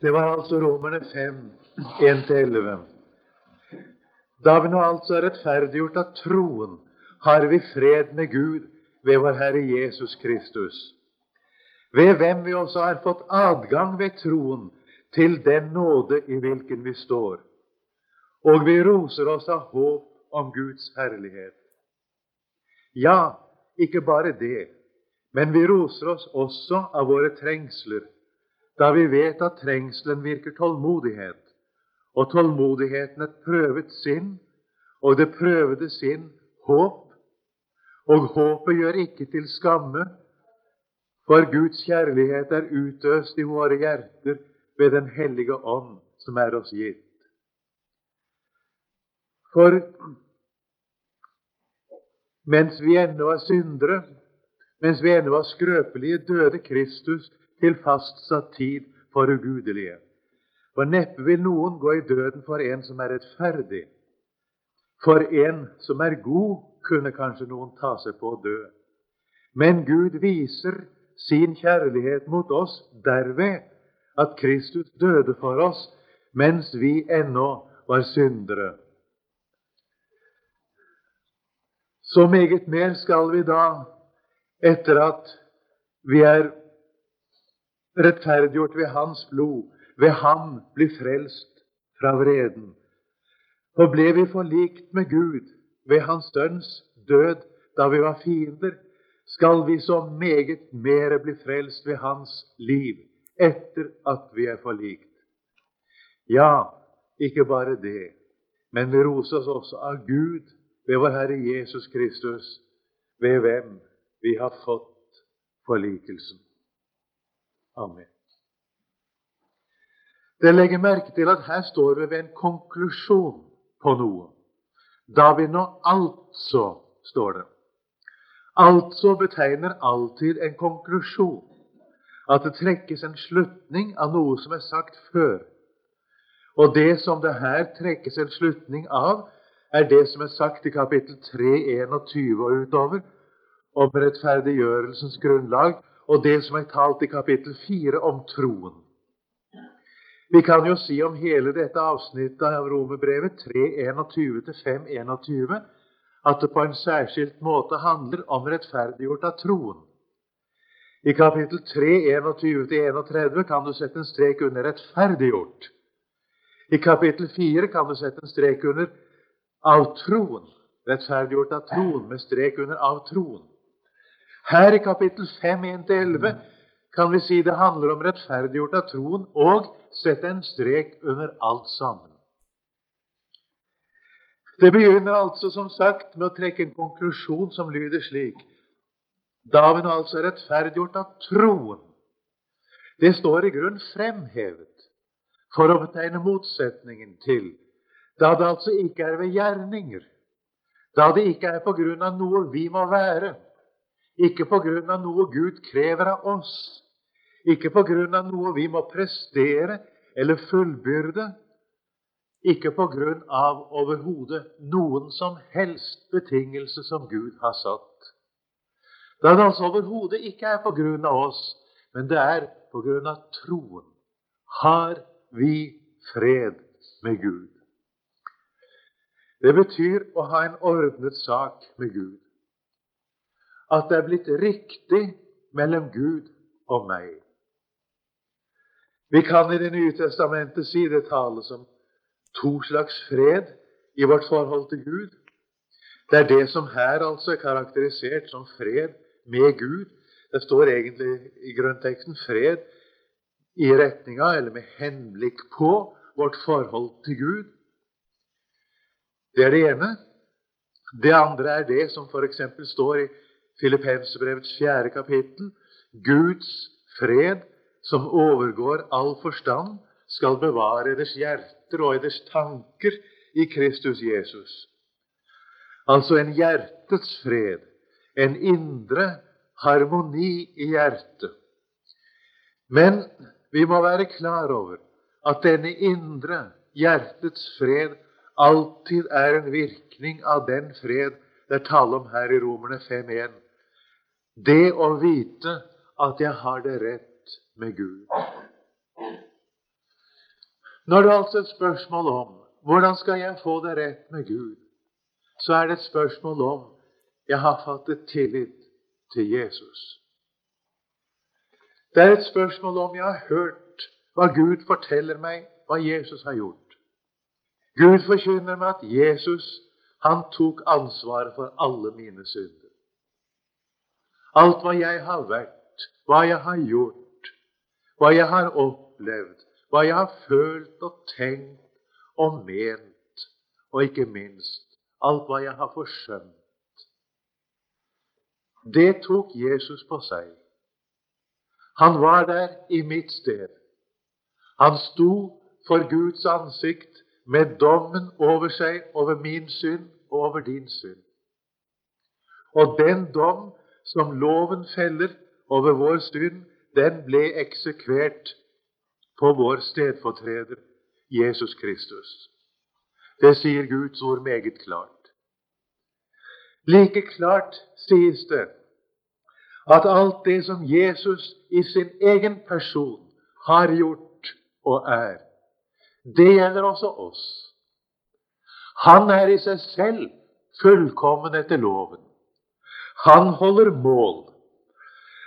Det var altså Romerne 5, 1-11. Da vi nå altså er rettferdiggjort av troen, har vi fred med Gud ved vår Herre Jesus Kristus, ved hvem vi også har fått adgang ved troen til den nåde i hvilken vi står. Og vi roser oss av håp om Guds herlighet. Ja, ikke bare det, men vi roser oss også av våre trengsler, da vi vet at trengselen virker tålmodighet, og tålmodigheten et prøvet sinn, og det prøvede sinn håp, og håpet gjør ikke til skamme, for Guds kjærlighet er utøst i våre hjerter ved Den hellige ånd, som er oss gitt. For mens vi ennå er syndere, mens vi ennå var skrøpelige, døde Kristus til fastsatt tid for ugudelige. For neppe vil noen gå i døden for en som er rettferdig. For en som er god, kunne kanskje noen ta seg på å dø. Men Gud viser sin kjærlighet mot oss derved at Kristus døde for oss mens vi ennå var syndere. Så meget mer skal vi da, etter at vi er rettferdiggjort ved Hans blod, ved Ham bli frelst fra vreden. For ble vi forlikt med Gud ved Hans Sønns død da vi var fiender, skal vi så meget mere bli frelst ved Hans liv etter at vi er forlikt. Ja, ikke bare det, men vi roses også av Gud ved vår Herre Jesus Kristus, ved hvem vi har fått forlikelsen. Amen. Det legger merke til at her står vi ved en konklusjon på noe. Da vi nå altså, står det. Altså betegner alltid en konklusjon at det trekkes en slutning av noe som er sagt før. Og det som det her trekkes en slutning av, er det som er sagt i kapittel 3, 21 og utover, om rettferdiggjørelsens grunnlag, og det som er talt i kapittel 4 om troen. Vi kan jo si om hele dette avsnittet av Romerbrevet 3.21-5.21 at det på en særskilt måte handler om rettferdiggjort av troen. I kapittel 3, 21-31 kan du sette en strek under 'rettferdiggjort'. I kapittel 4 kan du sette en strek under 'av troen'. Rettferdiggjort av troen, med strek under 'av troen'. Her i kapittel 5, 1-11 kan vi si det handler om rettferdiggjort av troen og sette en strek under alt sammen. Det begynner altså som sagt med å trekke en konklusjon som lyder slik David nå altså rettferdiggjort av troen. Det står i grunn fremhevet for å betegne motsetningen til da det altså ikke er ved gjerninger, da det ikke er på grunn av noe vi må være, ikke på grunn av noe Gud krever av oss, ikke på grunn av noe vi må prestere eller fullbyrde, ikke på grunn av overhodet noen som helst betingelse som Gud har satt. Da det altså overhodet ikke er på grunn av oss, men det er på grunn av troen, har vi fred med Gud. Det betyr å ha en ordnet sak med Gud. At det er blitt riktig mellom Gud og meg. Vi kan i Det nye testamentet si det tales om to slags fred i vårt forhold til Gud. Det er det som her altså er karakterisert som fred med Gud. Det står egentlig i grunnteksten 'fred' i retninga, eller med henblikk på, vårt forhold til Gud. Det er det ene. Det andre er det som f.eks. står i Filippenserbrevets fjerde kapittel. Guds fred, som overgår all forstand, skal bevare deres hjerter og deres tanker i Kristus Jesus. Altså en hjertets fred en indre harmoni i hjertet. Men vi må være klar over at denne indre hjertets fred alltid er en virkning av den fred det er tale om her i Romerne 5.1. Det å vite at jeg har det rett med Gud. Når det er altså et spørsmål om hvordan skal jeg få det rett med Gud, så er det et spørsmål om jeg har fattet tillit til Jesus. Det er et spørsmål om jeg har hørt hva Gud forteller meg hva Jesus har gjort. Gud forkynner meg at Jesus han tok ansvaret for alle mine synder. Alt hva jeg har vært, hva jeg har gjort, hva jeg har opplevd, hva jeg har følt og tenkt og ment, og ikke minst alt hva jeg har forsømt. Det tok Jesus på seg. Han var der i mitt sted. Han sto for Guds ansikt med dommen over seg over min synd og over din synd. Og den dom som loven feller over vår synd, den ble eksekvert på vår stedfortreder Jesus Kristus. Det sier Guds ord meget klart. Like klart sies det at alt det som Jesus i sin egen person har gjort og er, det gjelder også oss. Han er i seg selv fullkommen etter loven. Han holder mål.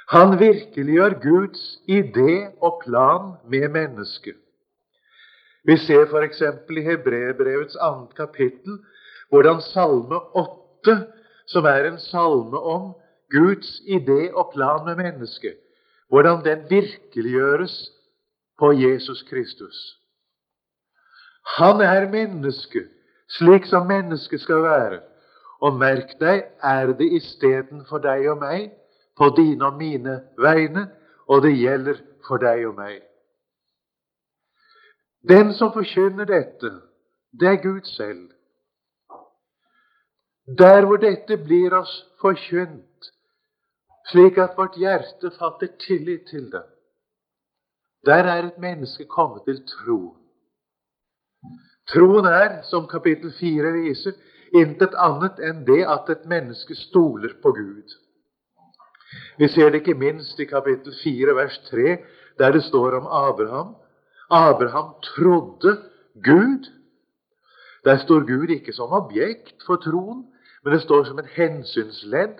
Han virkeliggjør Guds idé og plan med mennesket. Vi ser f.eks. i Hebrebrevets annet kapittel hvordan Salme 8, som er en salme om Guds idé og plan med mennesket, hvordan den virkeliggjøres på Jesus Kristus. Han er menneske, slik som mennesket skal være. Og merk deg, er det istedenfor deg og meg, på dine og mine vegne, og det gjelder for deg og meg. Den som forkynner dette, det er Gud selv. Der hvor dette blir oss forkynt, slik at vårt hjerte fatter tillit til det, der er et menneske kommet til tro. Troen er, som kapittel 4 viser, intet annet enn det at et menneske stoler på Gud. Vi ser det ikke minst i kapittel 4, vers 3, der det står om Abraham. Abraham trodde Gud. Der står Gud ikke som objekt for troen, men det står som en hensynsledd,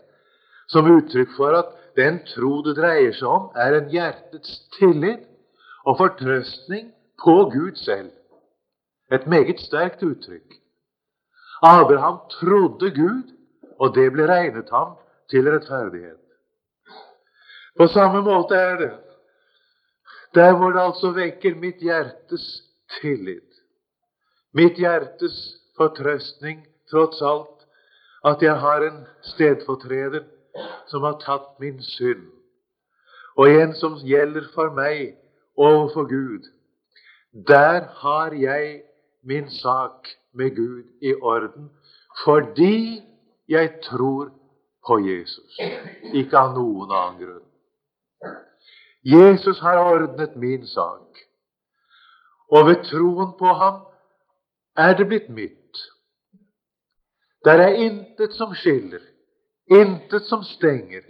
som uttrykk for at den tro det dreier seg om, er en hjertets tillit og fortrøstning på Gud selv. Et meget sterkt uttrykk. Abraham trodde Gud, og det ble regnet ham til rettferdighet. På samme måte er det der hvor det altså vekker mitt hjertes tillit, mitt hjertes fortrøstning, tross alt, at jeg har en stedfortreder som har tatt min synd, og en som gjelder for meg overfor Gud. Der har jeg min sak med Gud i orden fordi jeg tror på Jesus, ikke av noen annen grunn. Jesus har ordnet min sak. Og ved troen på ham er det blitt mitt. Der er intet som skiller, intet som stenger,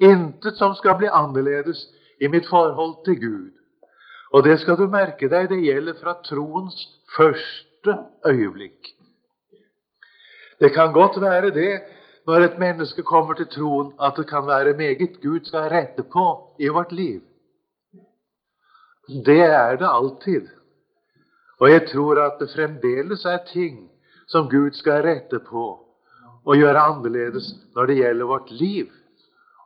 intet som skal bli annerledes i mitt forhold til Gud. Og det skal du merke deg, det gjelder fra troens første øyeblikk. Det kan godt være det når et menneske kommer til troen, at det kan være meget Gud skal rette på i vårt liv. Det er det alltid. Og jeg tror at det fremdeles er ting som Gud skal rette på og gjøre annerledes når det gjelder vårt liv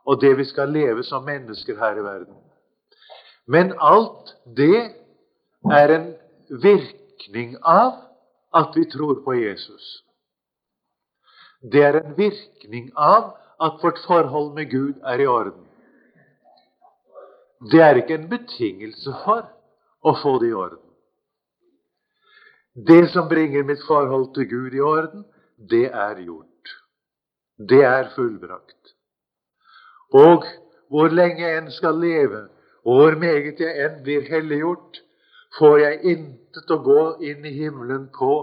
og det vi skal leve som mennesker her i verden. Men alt det er en virkning av at vi tror på Jesus. Det er en virkning av at vårt forhold med Gud er i orden. Det er ikke en betingelse for å få det i orden. Det som bringer mitt forhold til Gud i orden, det er gjort. Det er fullbrakt. Og hvor lenge en skal leve, hvor meget jeg enn blir helliggjort, får jeg intet å gå inn i himmelen på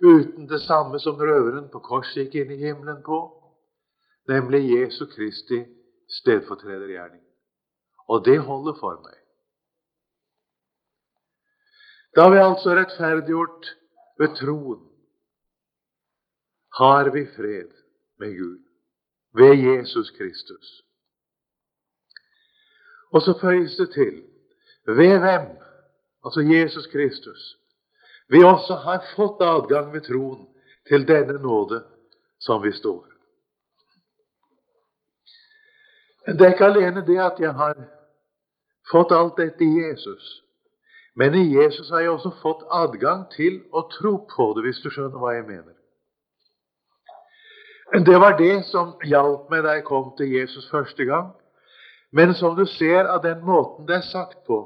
uten det samme som røveren på korset gikk inn i himmelen på, nemlig Jesu Kristi stedfortredergjerning. Og det holder for meg. Da vi altså rettferdiggjort ved troen, har vi fred med Gud ved Jesus Kristus. Og så føyes det til ved hvem, altså Jesus Kristus, vi også har fått adgang ved troen til denne nåde som vi står. Det er ikke alene det at jeg har fått alt dette i Jesus, men i Jesus har jeg også fått adgang til å tro på det, hvis du skjønner hva jeg mener. Det var det som hjalp meg da jeg kom til Jesus første gang. Men som du ser av den måten det er sagt på,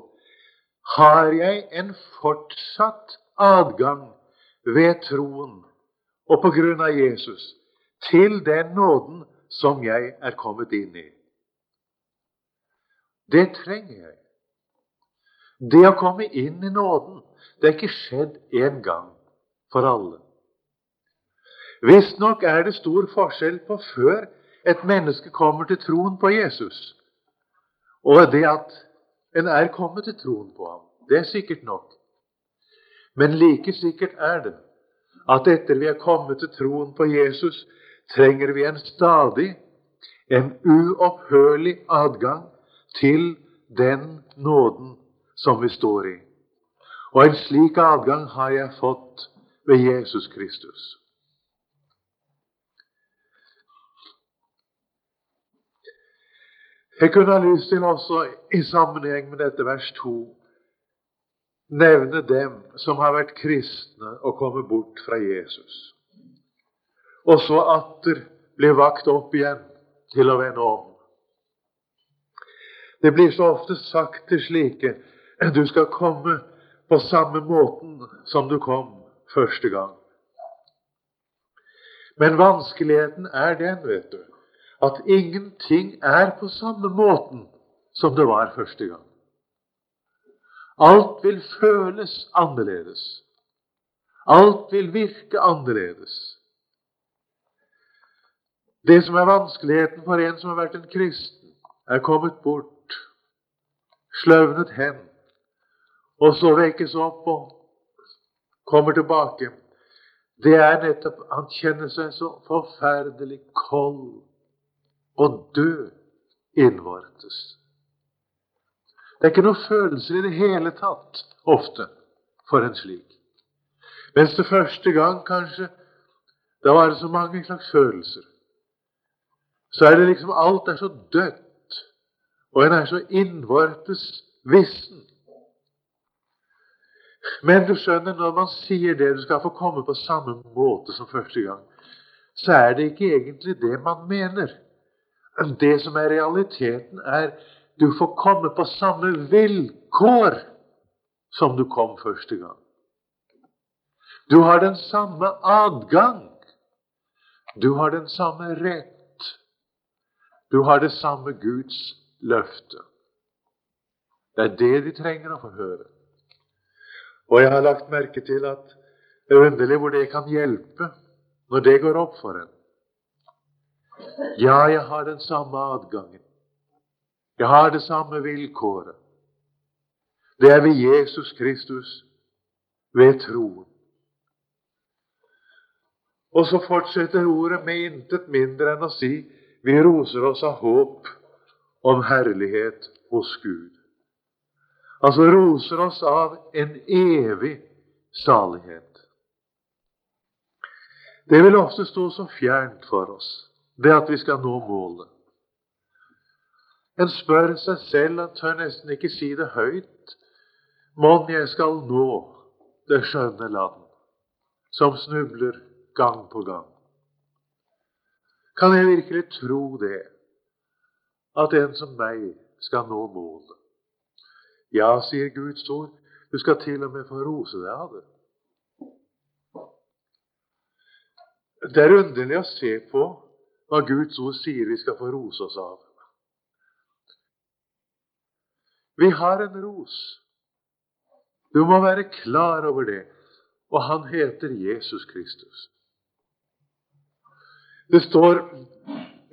har jeg en fortsatt adgang ved troen og på grunn av Jesus til den nåden som jeg er kommet inn i. Det trenger jeg. Det å komme inn i nåden, det er ikke skjedd én gang for alle. Visstnok er det stor forskjell på før et menneske kommer til troen på Jesus, og det at en er kommet til troen på ham. Det er sikkert nok. Men like sikkert er det at etter vi er kommet til troen på Jesus, trenger vi en stadig, en uopphørlig adgang til den nåden som vi står i. Og en slik adgang har jeg fått ved Jesus Kristus. Jeg kunne ha lyst til også, i sammenheng med dette vers 2, nevne dem som har vært kristne og kommet bort fra Jesus, og så atter blir vakt opp igjen til å vende om. Det blir så ofte sagt til slike du skal komme på samme måten som du kom første gang. Men vanskeligheten er den, vet du, at ingenting er på samme måten som det var første gang. Alt vil føles annerledes. Alt vil virke annerledes. Det som er vanskeligheten for en som har vært en kristen, er kommet bort, sløvnet hen, og så vekkes opp og kommer tilbake. Det er nettopp Han kjenner seg så forferdelig kold og dø innvortes. Det er ikke noen følelser i det hele tatt ofte for en slik. Mens det første gang kanskje da var det så mange slags følelser. Så er det liksom alt er så dødt, og en er så innvortes vissen. Men du skjønner, når man sier det, du skal få komme på samme måte som første gang, så er det ikke egentlig det man mener. Det som er realiteten, er du får komme på samme vilkår som du kom første gang. Du har den samme adgang. Du har den samme rett. Du har det samme Guds løfte. Det er det de trenger å få høre. Og jeg har lagt merke til at det er underlig hvor det kan hjelpe når det går opp for en. Ja, jeg har den samme adgangen. Jeg har det samme vilkåret. Det er ved Jesus Kristus, ved troen. Og så fortsetter ordet med intet mindre enn å si vi roser oss av håp om herlighet hos Gud. Altså roser oss av en evig salighet. Det vil ofte stå så fjernt for oss det at vi skal nå målet. En spør seg selv, en tør nesten ikke si det høyt, mon jeg skal nå det skjønne land, som snubler gang på gang. Kan jeg virkelig tro det, at en som meg skal nå målet? Ja, sier Guds ord, du skal til og med få rose deg av det. Det er underlig å se på hva Guds ord sier vi skal få rose oss av. Vi har en ros. Du må være klar over det. Og han heter Jesus Kristus. Det står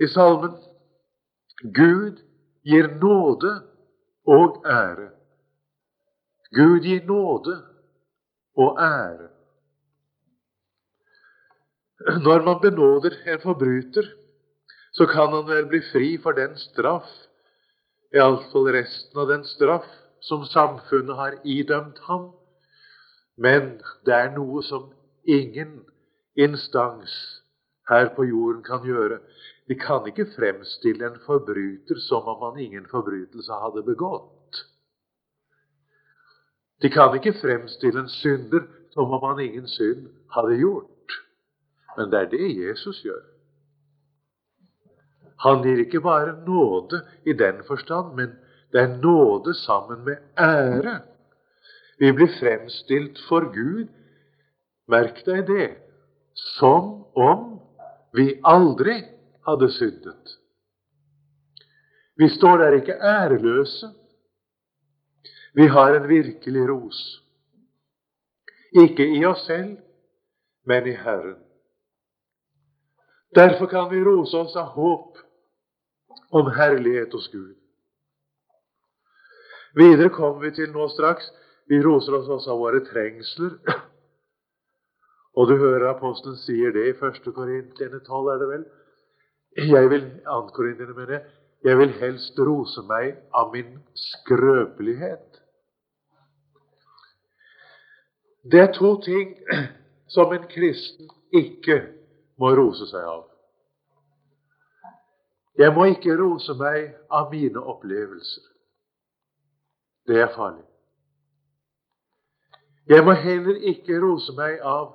i salmen Gud gir nåde og ære. Gud gir nåde og ære. Når man benåder en forbryter, så kan han vel bli fri for den straff, iallfall resten av den straff, som samfunnet har idømt ham. Men det er noe som ingen instans her på jorden kan gjøre. De kan ikke fremstille en forbryter som om han ingen forbrytelse hadde begått. De kan ikke fremstille en synder som om han ingen synd hadde gjort. Men det er det Jesus gjør. Han gir ikke bare nåde i den forstand, men det er nåde sammen med ære. Vi blir fremstilt for Gud, merk deg det, som om vi aldri hadde syndet. Vi står der ikke æreløse, vi har en virkelig ros. Ikke i oss selv, men i Herren. Derfor kan vi rose oss av håp om herlighet hos Gud. Videre kommer vi til nå straks vi roser oss også av våre trengsler. Og du hører apostelen sier det i 1. Korintene 12, er det vel? Jeg vil, 2. Korintene mener jeg, jeg vil helst rose meg av min skrøpelighet. Det er to ting som en kristen ikke må rose seg av. Jeg må ikke rose meg av mine opplevelser. Det er farlig. Jeg må heller ikke rose meg av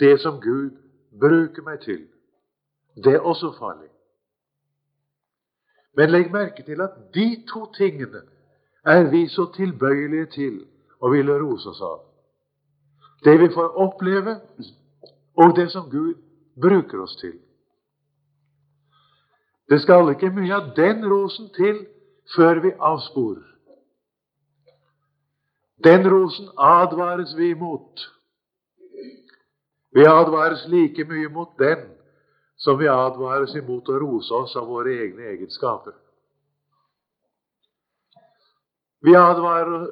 det som Gud bruker meg til. Det er også farlig. Men legg merke til at de to tingene er vi så tilbøyelige til å ville rose oss av. Det vi får oppleve, og det som Gud bruker oss til. Det skal ikke mye av den rosen til før vi avsporer. Den rosen advares vi imot. Vi advares like mye mot den som vi advares imot å rose oss av våre egne egenskaper. Vi advarer,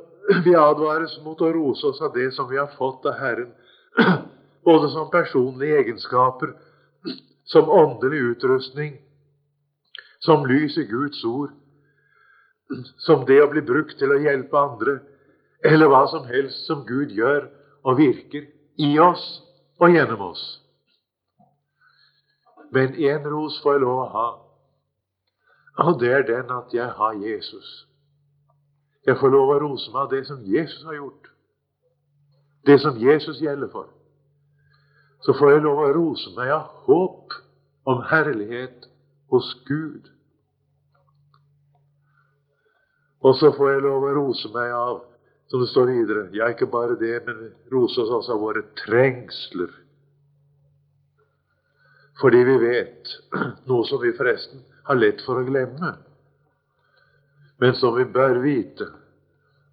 vi advares mot å rose oss av det som vi har fått av Herren, både som personlige egenskaper, som åndelig utrustning, som lys i Guds ord, som det å bli brukt til å hjelpe andre, eller hva som helst som Gud gjør og virker i oss og gjennom oss. Men én ros får jeg lov å ha, og det er den at jeg har Jesus. Jeg får lov å rose meg av det som Jesus har gjort. Det som Jesus gjelder for. Så får jeg lov å rose meg av håp om herlighet hos Gud. Og så får jeg lov å rose meg av, som det står videre Ja, ikke bare det, men rose oss også av våre trengsler. Fordi vi vet noe som vi forresten har lett for å glemme men som vi bør vite,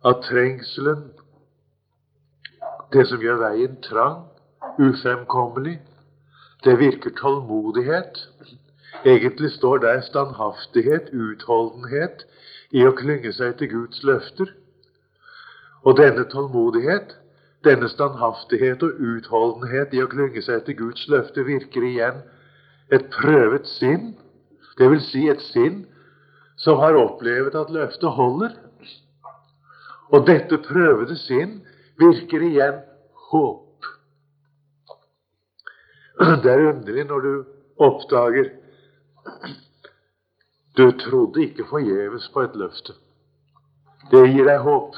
at trengselen, det som gjør veien trang, ufremkommelig, det virker tålmodighet. Egentlig står der standhaftighet, utholdenhet, i å klynge seg til Guds løfter. Og denne tålmodighet, denne standhaftighet og utholdenhet i å klynge seg til Guds løfter virker igjen et prøvet sinn, vil si et sinn som har opplevd at løftet holder. Og dette prøvede sinn virker igjen håp. Det er underlig når du oppdager du trodde ikke forgjeves på et løfte. Det gir deg håp.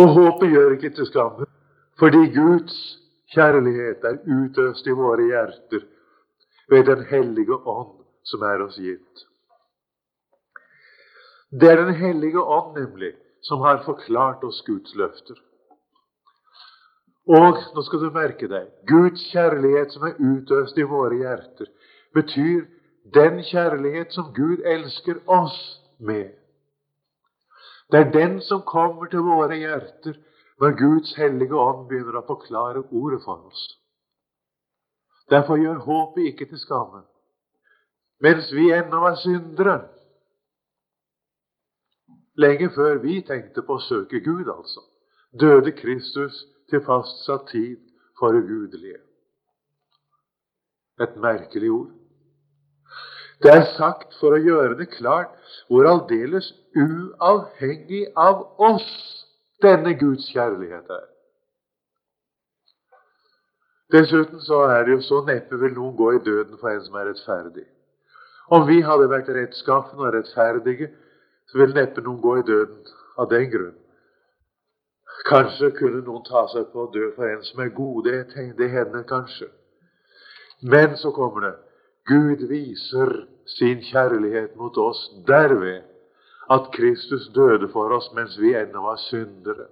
Og håpet gjør ikke til skamme, fordi Guds kjærlighet er utøst i våre hjerter ved Den hellige ånd som er oss gitt. Det er Den hellige ånd, nemlig, som har forklart oss Guds løfter. Og nå skal du merke deg Guds kjærlighet som er utøst i våre hjerter, betyr den kjærlighet som Gud elsker oss med. Det er den som kommer til våre hjerter når Guds hellige ånd begynner å forklare ordet for oss. Derfor gjør håpet ikke til skamme. Mens vi ennå var syndere, Lenge før vi tenkte på å søke Gud, altså. døde Kristus til fastsatt tid for ugudelige. Et merkelig ord. Det er sagt for å gjøre det klart hvor aldeles uavhengig av oss denne Guds kjærlighet er. Dessuten så er det jo så neppe vil noen gå i døden for en som er rettferdig. Om vi hadde vært rettskaffende og rettferdige, så ville neppe noen gå i døden av den grunn. Kanskje kunne noen ta seg på å dø for en som er god. Det, det hender kanskje. Men så kommer det Gud viser sin kjærlighet mot oss derved at Kristus døde for oss mens vi ennå var syndere.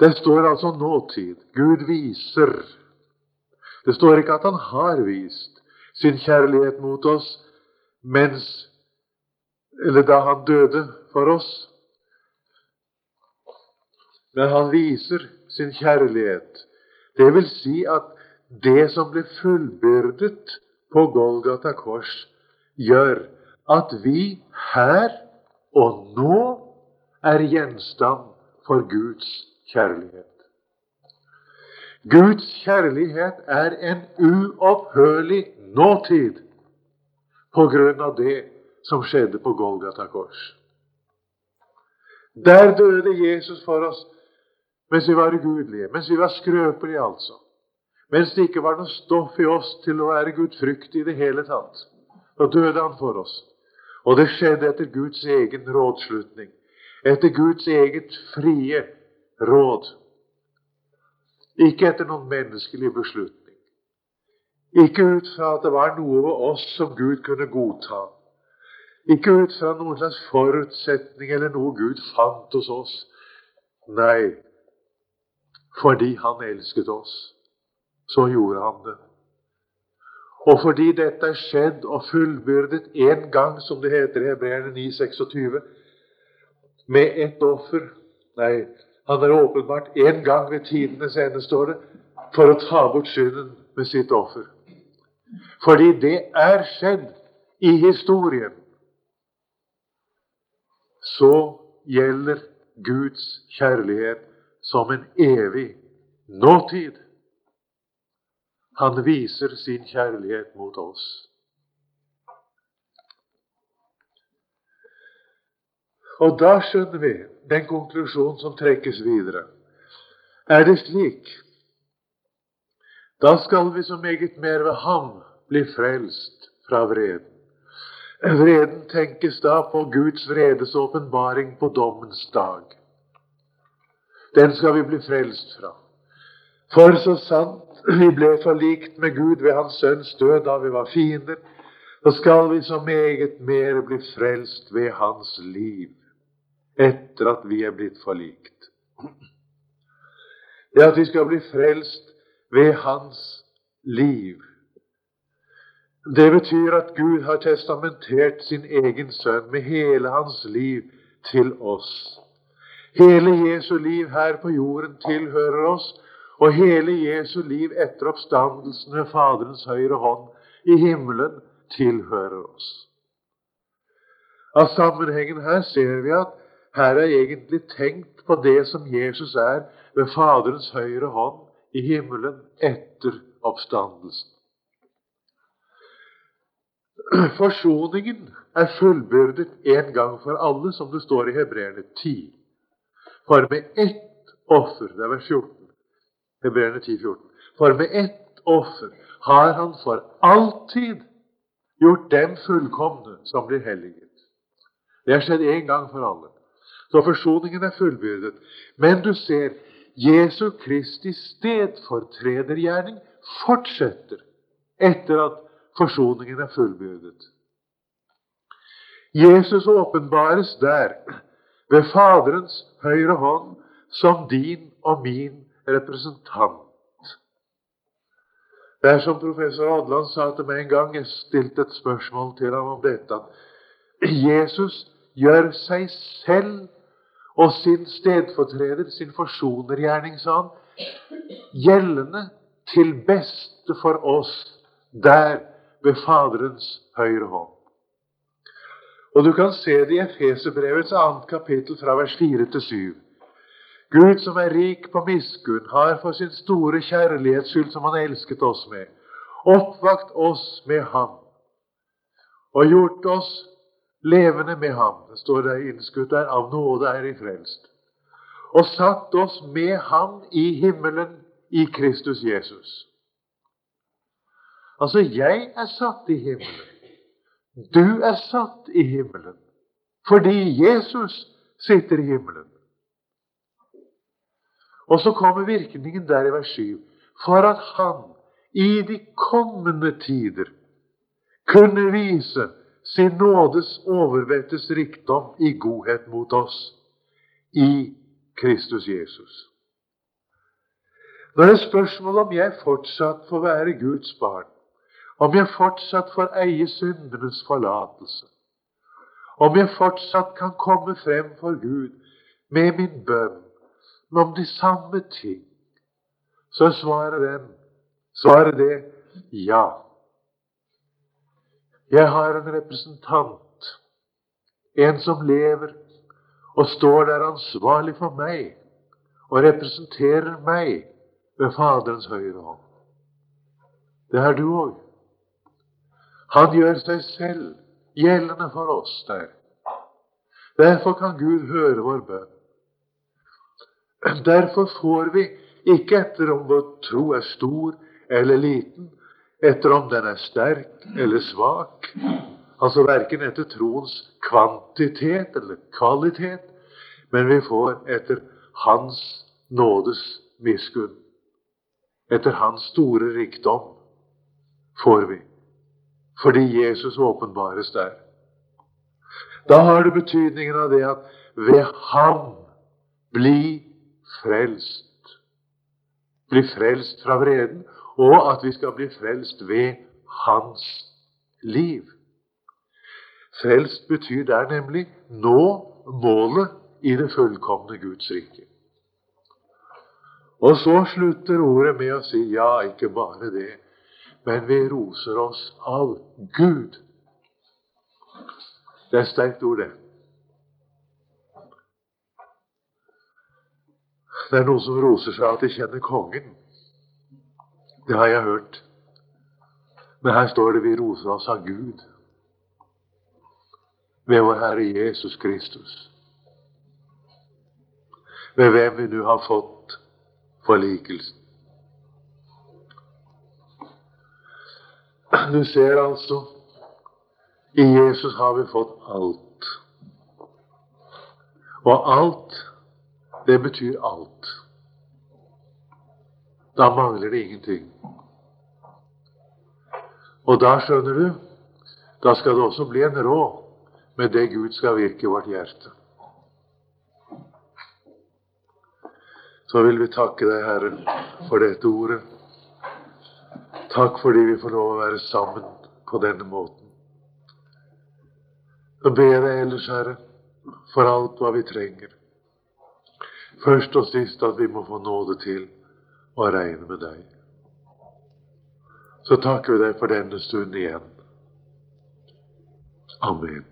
Det står altså nåtid. Gud viser. Det står ikke at han har vist sin kjærlighet mot oss mens eller da han døde for oss. Men han viser sin kjærlighet. Det vil si at det som ble fullbyrdet på Golgata kors, gjør at vi her og nå er gjenstand for Guds kjærlighet. Guds kjærlighet er en uopphørlig nåtid på grunn av det som skjedde på Golgata kors. Der døde Jesus for oss mens vi var ugudelige, mens vi var skrøpelige, altså. Mens det ikke var noe stoff i oss til å være gudfryktig i det hele tatt. Da døde han for oss. Og det skjedde etter Guds egen rådslutning, etter Guds eget frie råd. Ikke etter noen menneskelig beslutning. Ikke ut fra at det var noe ved oss som Gud kunne godta. Ikke ut fra noen slags forutsetning eller noe Gud fant hos oss. Nei, fordi Han elsket oss, så gjorde Han det. Og fordi dette er skjedd og fullbyrdet én gang, som det heter i Hebreerne 9,26, med ett offer Nei, han er åpenbart én gang ved tidenes ende, står det, for å ta bort synden med sitt offer. Fordi det er skjedd i historien. Så gjelder Guds kjærlighet som en evig nåtid. Han viser sin kjærlighet mot oss. Og da skjønner vi den konklusjonen som trekkes videre. Er det slik, da skal vi så meget mer ved ham bli frelst fra vreden. Vreden tenkes da på Guds vredes åpenbaring på dommens dag. Den skal vi bli frelst fra. For så sant vi ble forlikt med Gud ved Hans Sønns død da vi var fiender, så skal vi så meget mer bli frelst ved Hans liv etter at vi er blitt forlikt. Det at vi skal bli frelst ved Hans liv. Det betyr at Gud har testamentert sin egen sønn med hele hans liv til oss. Hele Jesu liv her på jorden tilhører oss, og hele Jesu liv etter oppstandelsen ved Faderens høyre hånd i himmelen tilhører oss. Av sammenhengen her ser vi at her er egentlig tenkt på det som Jesus er ved Faderens høyre hånd i himmelen etter oppstandelsen. Forsoningen er fullbyrdet en gang for alle, som det står i Hebreerne 10. For med ett offer Det er vers 14. Hebreerne 10, 14. For med ett offer har han for alltid gjort dem fullkomne som blir helliget. Det har skjedd en gang for alle. Så forsoningen er fullbyrdet. Men du ser, Jesu Kristi stedfortredergjerning fortsetter etter at forsoningen er fullbyrdet. Jesus åpenbares der ved Faderens høyre hånd som din og min representant. Det er som professor Adland sa til meg en gang, jeg stilte et spørsmål til ham om dette, at Jesus gjør seg selv og sin stedfortreder, sin forsonergjerning, sa han, gjeldende til beste for oss der ved Faderens høyre hånd. Og du kan se det i Efeserbrevets annet kapittel fra vers 4 til 7. Gud som er rik på miskunn, har for sin store kjærlighets skyld, som Han elsket oss med, oppvakt oss med Ham og gjort oss levende med Ham. Det står der innskutt der av nåde er I frelst. Og satt oss med Ham i himmelen i Kristus Jesus. Altså, jeg er satt i himmelen. Du er satt i himmelen fordi Jesus sitter i himmelen. Og så kommer virkningen der i vers 7. For at han i de kommende tider kunne vise sin nådes overvettes rikdom i godhet mot oss i Kristus Jesus. Når det er spørsmål om jeg fortsatt får være Guds barn, om jeg fortsatt får eie syndenes forlatelse, om jeg fortsatt kan komme frem for Gud med min bønn om de samme ting, så svarer den svarer det ja. Jeg har en representant, en som lever og står der ansvarlig for meg og representerer meg ved Faderens høyre hånd. Det er du òg. Han gjør seg selv gjeldende for oss der. Derfor kan Gud høre vår bønn. Derfor får vi ikke etter om vår tro er stor eller liten, etter om den er sterk eller svak, altså verken etter troens kvantitet eller kvalitet, men vi får etter Hans nådes miskunn. Etter Hans store rikdom får vi, fordi Jesus åpenbares der. Da har det betydningen av det at ved Ham blir frelst. Bli frelst fra vreden, og at vi skal bli frelst ved Hans liv. Frelst betyr der nemlig nå målet i det fullkomne Guds rike. Og så slutter ordet med å si ja, ikke bare det, men vi roser oss av Gud. Det er sterkt ord, det. Det er noen som roser seg av at de kjenner kongen. Det har jeg hørt. Men her står det vi roser oss av Gud ved vår Herre Jesus Kristus. Ved hvem vi nå har fått forlikelsen. Du ser altså i Jesus har vi fått alt. Og alt det betyr alt. Da mangler det ingenting. Og da skjønner du, da skal det også bli en råd med det Gud skal virke i vårt hjerte. Så vil vi takke deg, Herre, for dette ordet. Takk fordi vi får lov å være sammen på denne måten. Nå ber jeg deg ellers, Herre, for alt hva vi trenger. Først og sist at vi må få nåde til å regne med deg. Så takker vi deg for denne stund igjen. Amen.